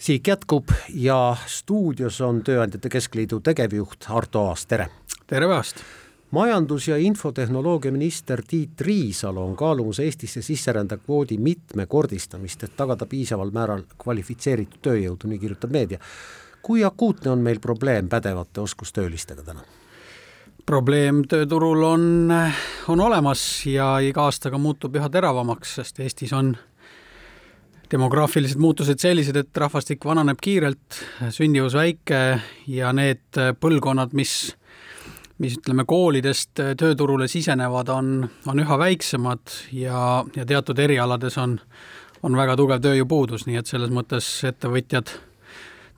siik jätkub ja stuudios on Tööandjate Keskliidu tegevjuht Arto Aas, tere! tere päevast! majandus- ja infotehnoloogia minister Tiit Riisalo on kaalumas Eestisse sisserändekvoodi mitmekordistamist, et tagada piisaval määral kvalifitseeritud tööjõudu, nii kirjutab meedia. kui akuutne on meil probleem pädevate oskustöölistega täna? probleem tööturul on, on olemas ja iga aastaga muutub üha teravamaks, sest Eestis on demograafilised muutused sellised, et rahvastik vananeb kiirelt, sündivus väike ja need põlvkonnad, mis, mis ütleme, koolidest tööturule sisenevad, on, on üha väiksemad ja, ja teatud erialades on, on väga tugev tööjõupuudus, nii et selles mõttes ettevõtjad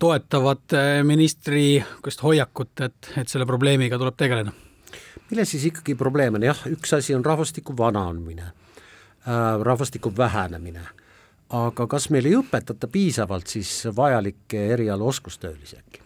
toetavad ministri niisugust hoiakut, et, et selle probleemiga tuleb tegeleda. milles siis ikkagi probleem on, jah, üks asi on rahvastiku vananemine äh,, rahvastiku vähenemine aga kas meil ei õpetata piisavalt siis vajalikke eriala oskustöölisi äkki?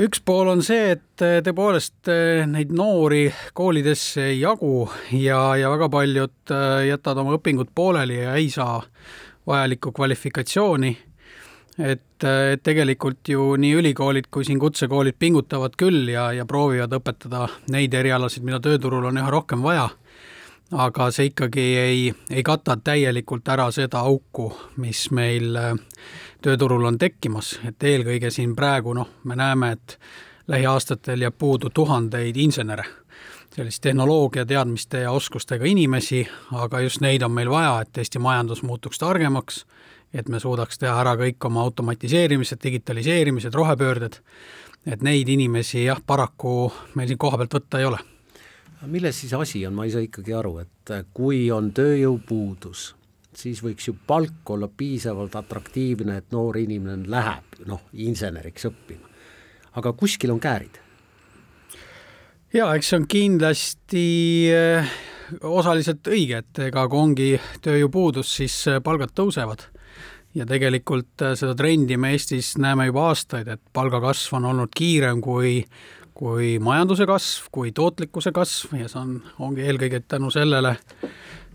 üks pool on see, et tõepoolest eh, neid noori koolidesse ei jagu ja, ja väga paljud eh, jätavad oma õpingud pooleli ja ei saa vajalikku kvalifikatsiooni. et, eh, et tegelikult ju nii ülikoolid kui siin kutsekoolid pingutavad küll ja, ja proovivad õpetada neid erialasid, mida tööturul on üha rohkem vaja aga see ikkagi ei, ei kata täielikult ära seda auku, mis meil äh, tööturul on tekkimas, et eelkõige siin praegu noh, me näeme, et lähiaastatel jääb puudu tuhandeid insenere, sellist tehnoloogia teadmiste ja oskustega inimesi, aga just neid on meil vaja, et Eesti majandus muutuks targemaks, et me suudaks teha ära kõik oma automatiseerimised, digitaliseerimised, rohepöörded, et neid inimesi jah, paraku meil siin kohapealt võtta ei ole milles siis asi on, ma ei saa ikkagi aru, et äh, kui on tööjõupuudus, siis võiks ju palk olla piisavalt atraktiivne, et noor inimene läheb noh, inseneriks õppima. aga kuskil on käärid. jaa, eks see on kindlasti äh, osaliselt õige, et ega kui ongi tööjõupuudus, siis äh, palgad tõusevad ja tegelikult seda trendi me Eestis näeme juba aastaid, et palgakasv on olnud kiirem kui kui majanduse kasv, kui tootlikkuse kasv ja see on, ongi eelkõige tänu sellele,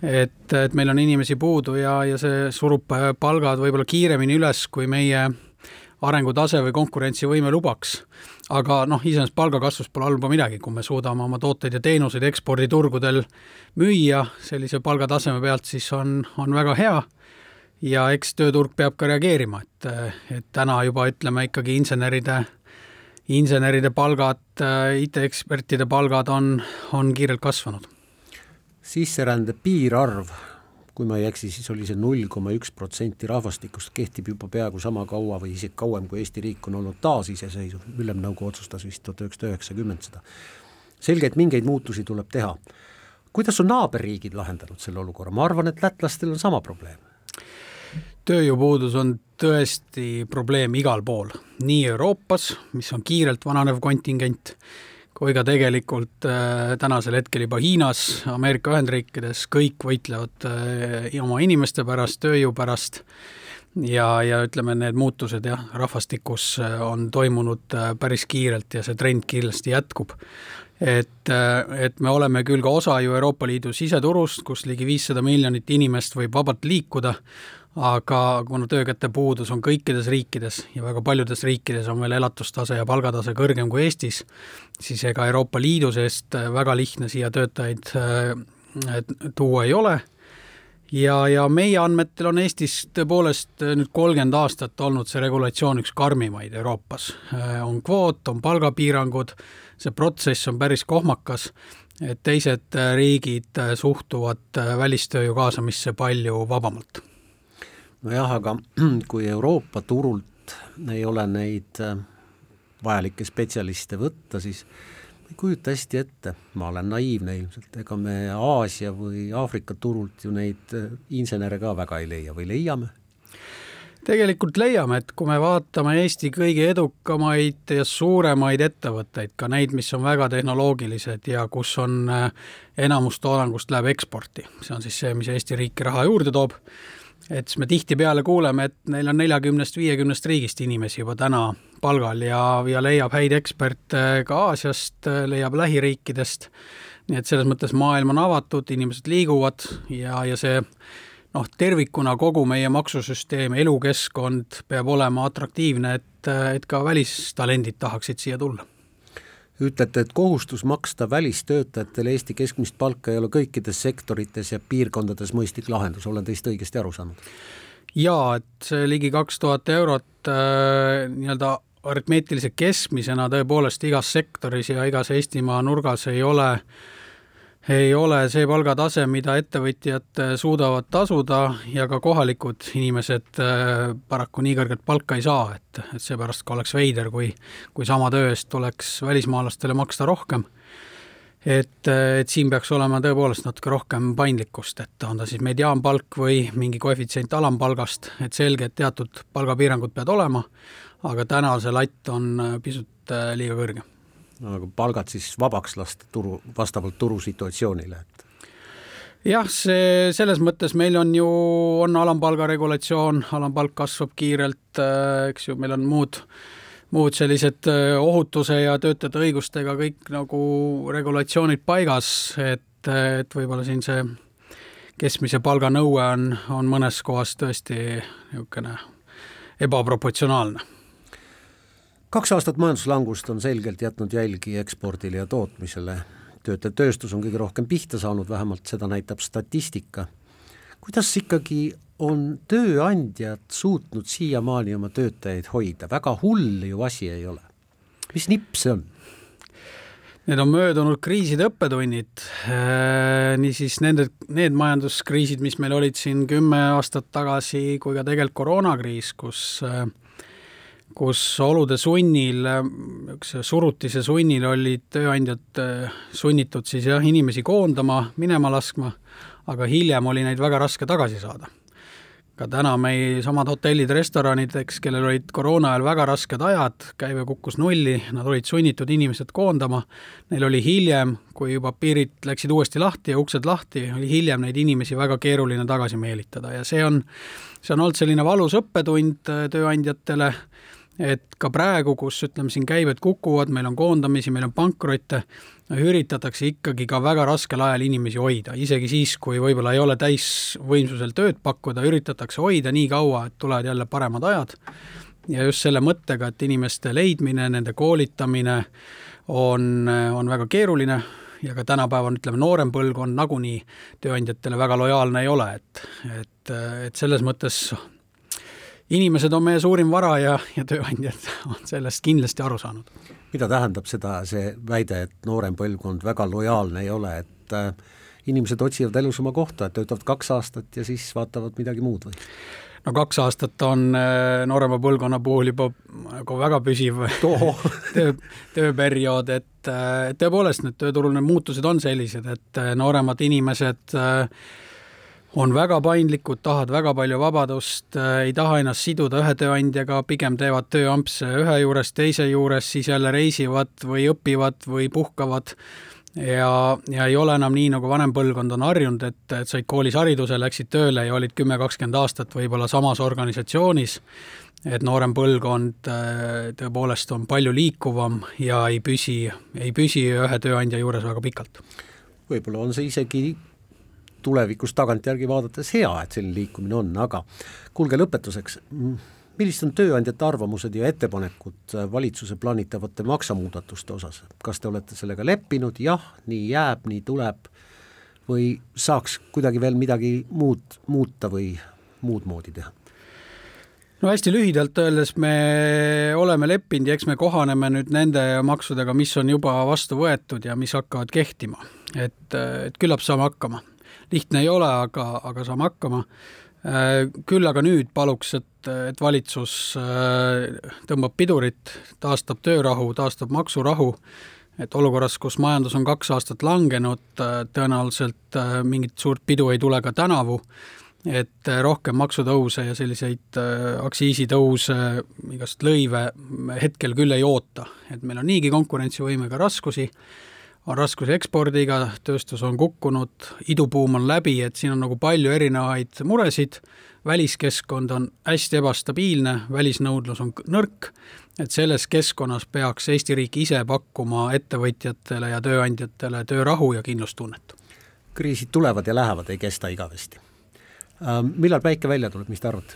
et, et meil on inimesi puudu ja, ja see surub palgad võib-olla kiiremini üles, kui meie arengutase või konkurentsivõime lubaks. aga noh, iseenesest palgakasvust pole halba midagi, kui me suudame oma tooteid ja teenuseid eksporditurgudel müüa sellise palgataseme pealt, siis on, on väga hea ja eks tööturg peab ka reageerima, et, et täna juba ütleme ikkagi inseneride inseneride palgad, äh, IT-ekspertide palgad on, on kiirelt kasvanud. sisserände piirarv, kui ma ei eksi, siis oli see null koma üks protsenti rahvastikust, kehtib juba peaaegu sama kaua või isegi kauem, kui Eesti riik on olnud taasiseseisev, Ülemnõukogu otsustas vist tuhat üheksasada üheksakümmend seda. selge, et mingeid muutusi tuleb teha. kuidas on naaberriigid lahendanud selle olukorra, ma arvan, et lätlastel on sama probleem tööjõupuudus on tõesti probleem igal pool, nii Euroopas, mis on kiirelt vananev kontingent, kui ka tegelikult äh, tänasel hetkel juba Hiinas, Ameerika Ühendriikides, kõik võitlevad äh, oma inimeste pärast, tööjõu pärast ja, ja ütleme, need muutused jah, rahvastikus äh, on toimunud päris kiirelt ja see trend kindlasti jätkub. et, et me oleme küll ka osa ju Euroopa Liidu siseturust, kus ligi viissada miljonit inimest võib vabalt liikuda, aga kuna töökäte puudus on kõikides riikides ja väga paljudes riikides on veel elatustase ja palgatase kõrgem kui Eestis, siis ega Euroopa Liidu seest väga lihtne siia töötajaid äh, tuua ei ole ja, ja meie andmetel on Eestis tõepoolest nüüd kolmkümmend aastat olnud see regulatsioon üks karmimaid Euroopas. Äh, on kvoot, on palgapiirangud, see protsess on päris kohmakas, et teised riigid suhtuvad välistööjõu kaasamisse palju vabamalt nojah, aga kui Euroopa turult ei ole neid äh, vajalikke spetsialiste võtta, siis ma ei kujuta hästi ette, ma olen naiivne ilmselt, ega me Aasia või Aafrika turult ju neid äh, insenere ka väga ei leia või leiame? tegelikult leiame, et kui me vaatame Eesti kõige edukamaid ja suuremaid ettevõtteid, ka neid, mis on väga tehnoloogilised ja kus on äh, enamus toodangust läheb eksporti, see on siis see, mis Eesti riiki raha juurde toob et siis me tihtipeale kuuleme, et neil on neljakümnest, viiekümnest riigist inimesi juba täna palgal ja, ja leiab häid eksperte ka Aasiast, leiab lähiriikidest, nii et selles mõttes maailm on avatud, inimesed liiguvad ja, ja see noh, tervikuna kogu meie maksusüsteem, elukeskkond peab olema atraktiivne, et, et ka välistalendid tahaksid siia tulla ütlete, et kohustus maksta välistöötajatele Eesti keskmist palka ei ole kõikides sektorites ja piirkondades mõistlik lahendus, olen teist õigesti aru saanud? jaa, et see ligi kaks tuhat eurot äh, nii-öelda aritmeetilise keskmisena tõepoolest igas sektoris ja igas Eestimaa nurgas ei ole äh, ei ole see palgatase, mida ettevõtjad äh, suudavad tasuda ja ka kohalikud inimesed äh, paraku nii kõrget palka ei saa, et, et seepärast ka oleks veider, kui, kui sama töö eest tuleks välismaalastele maksta rohkem. et, äh, et siin peaks olema tõepoolest natuke rohkem paindlikkust, et on ta siis mediaanpalk või mingi koefitsient alampalgast, et selge, et teatud palgapiirangud peavad olema, aga täna see latt on pisut liiga kõrge nagu palgad siis vabaks lasta turu, vastavalt turusituatsioonile, et jah, see selles mõttes meil on ju, on alampalga regulatsioon, alampalk kasvab kiirelt, äh, eks ju, meil on muud, muud sellised äh, ohutuse ja töötajate õigustega kõik nagu regulatsioonid paigas, et, et võib-olla siin see keskmise palga nõue on, on mõnes kohas tõesti niisugune ebaproportsionaalne kaks aastat majanduslangust on selgelt jätnud jälgi ekspordile ja tootmisele. töötlev tööstus on kõige rohkem pihta saanud, vähemalt seda näitab statistika. kuidas ikkagi on tööandjad suutnud siiamaani oma töötajaid hoida, väga hull ju asi ei ole. mis nipp see on? Need on möödunud kriiside õppetunnid, äh, niisiis nende, need majanduskriisid, mis meil olid siin kümme aastat tagasi, kui ka tegelikult koroonakriis, kus äh, kus olude sunnil, niisuguse surutise sunnil olid tööandjad äh, sunnitud siis jah, inimesi koondama, minema laskma, aga hiljem oli neid väga raske tagasi saada. ka täna meie samad hotellid, restoranid, eks, kellel olid koroona ajal väga rasked ajad, käive kukkus nulli, nad olid sunnitud inimesed koondama, neil oli hiljem, kui juba piirid läksid uuesti lahti ja uksed lahti, oli hiljem neid inimesi väga keeruline tagasi meelitada ja see on, see on olnud selline valus õppetund äh, tööandjatele et ka praegu, kus ütleme siin käibed kukuvad, meil on koondamisi, meil on pankrotte, üritatakse ikkagi ka väga raskel ajal inimesi hoida, isegi siis, kui võib-olla ei ole täisvõimsusel tööd pakkuda, üritatakse hoida nii kaua, et tulevad jälle paremad ajad. ja just selle mõttega, et inimeste leidmine, nende koolitamine on, on väga keeruline ja ka tänapäeval ütleme, noorem põlvkond nagunii tööandjatele väga lojaalne ei ole, et, et, et selles mõttes inimesed on meie suurim vara ja, ja tööandjad on sellest kindlasti aru saanud. mida tähendab seda, see väide, et noorem põlvkond väga lojaalne ei ole, et äh, inimesed otsivad elus oma kohta, et töötavad kaks aastat ja siis vaatavad midagi muud või? No kaks aastat on äh, noorema põlvkonna puhul juba nagu väga püsiv töö, tööperiood, et äh, tõepoolest need tööturul need muutused on sellised, et äh, nooremad inimesed on väga paindlikud, tahavad väga palju vabadust, ei taha ennast siduda ühe tööandjaga, pigem teevad tööampse ühe juures, teise juures, siis jälle reisivad või õpivad või puhkavad ja, ja ei ole enam nii, nagu vanem põlvkond on harjunud, et, et said koolis hariduse, läksid tööle ja olid kümme, kakskümmend aastat võib-olla samas organisatsioonis, et noorem põlvkond äh, tõepoolest on palju liikuvam ja ei püsi, ei püsi ühe tööandja juures väga pikalt. võib-olla on see isegi tulevikus tagantjärgi vaadates hea, et selline liikumine on, aga kuulge lõpetuseks, millised on tööandjate arvamused ja ettepanekud valitsuse plaanitavate maksumuudatuste osas, kas te olete sellega leppinud, jah, nii jääb, nii tuleb, või saaks kuidagi veel midagi muud muuta või muud moodi teha? no hästi lühidalt öeldes me oleme leppinud ja eks me kohaneme nüüd nende maksudega, mis on juba vastu võetud ja mis hakkavad kehtima. et, et küllap saame hakkama lihtne ei ole, aga, aga saame hakkama. Äh, küll aga nüüd paluks, et, et valitsus äh, tõmbab pidurit, taastab töörahu, taastab maksurahu, et olukorras, kus majandus on kaks aastat langenud, äh, tõenäoliselt mingit suurt pidu ei tule ka tänavu, et rohkem maksutõuse ja selliseid aktsiisitõuse, igast lõive hetkel küll ei oota, et meil on niigi konkurentsivõimega raskusi on raskusi ekspordiga, tööstus on kukkunud, idubuum on läbi, et siin on nagu palju erinevaid muresid, väliskeskkond on hästi ebastabiilne, välisnõudlus on nõrk, et selles keskkonnas peaks Eesti riik ise pakkuma ettevõtjatele ja tööandjatele töörahu ja kindlustunnet. kriisid tulevad ja lähevad, ei kesta igavesti. millal päike välja tuleb, mis te arvate?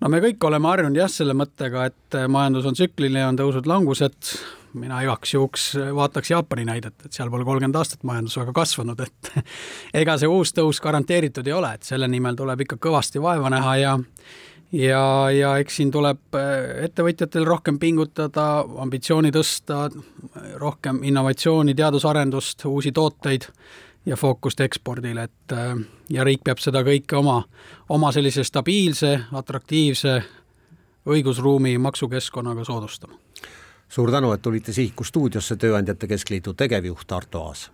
no me kõik oleme harjunud jah, selle mõttega, et majandus on tsükliline, on tõusud-langused, mina igaks juhuks vaataks Jaapani näidet, et seal pole kolmkümmend aastat majandus väga kasvanud, et ega see uus tõus garanteeritud ei ole, et selle nimel tuleb ikka kõvasti vaeva näha ja ja, ja eks siin tuleb ettevõtjatel rohkem pingutada, ambitsiooni tõsta, rohkem innovatsiooni, teadusarendust, uusi tooteid ja fookust ekspordile, et ja riik peab seda kõike oma, oma sellise stabiilse, atraktiivse õigusruumi maksukeskkonnaga soodustama suur tänu, et tulite Sihiku stuudiosse, Tööandjate Keskliidu tegevjuht Arto Aas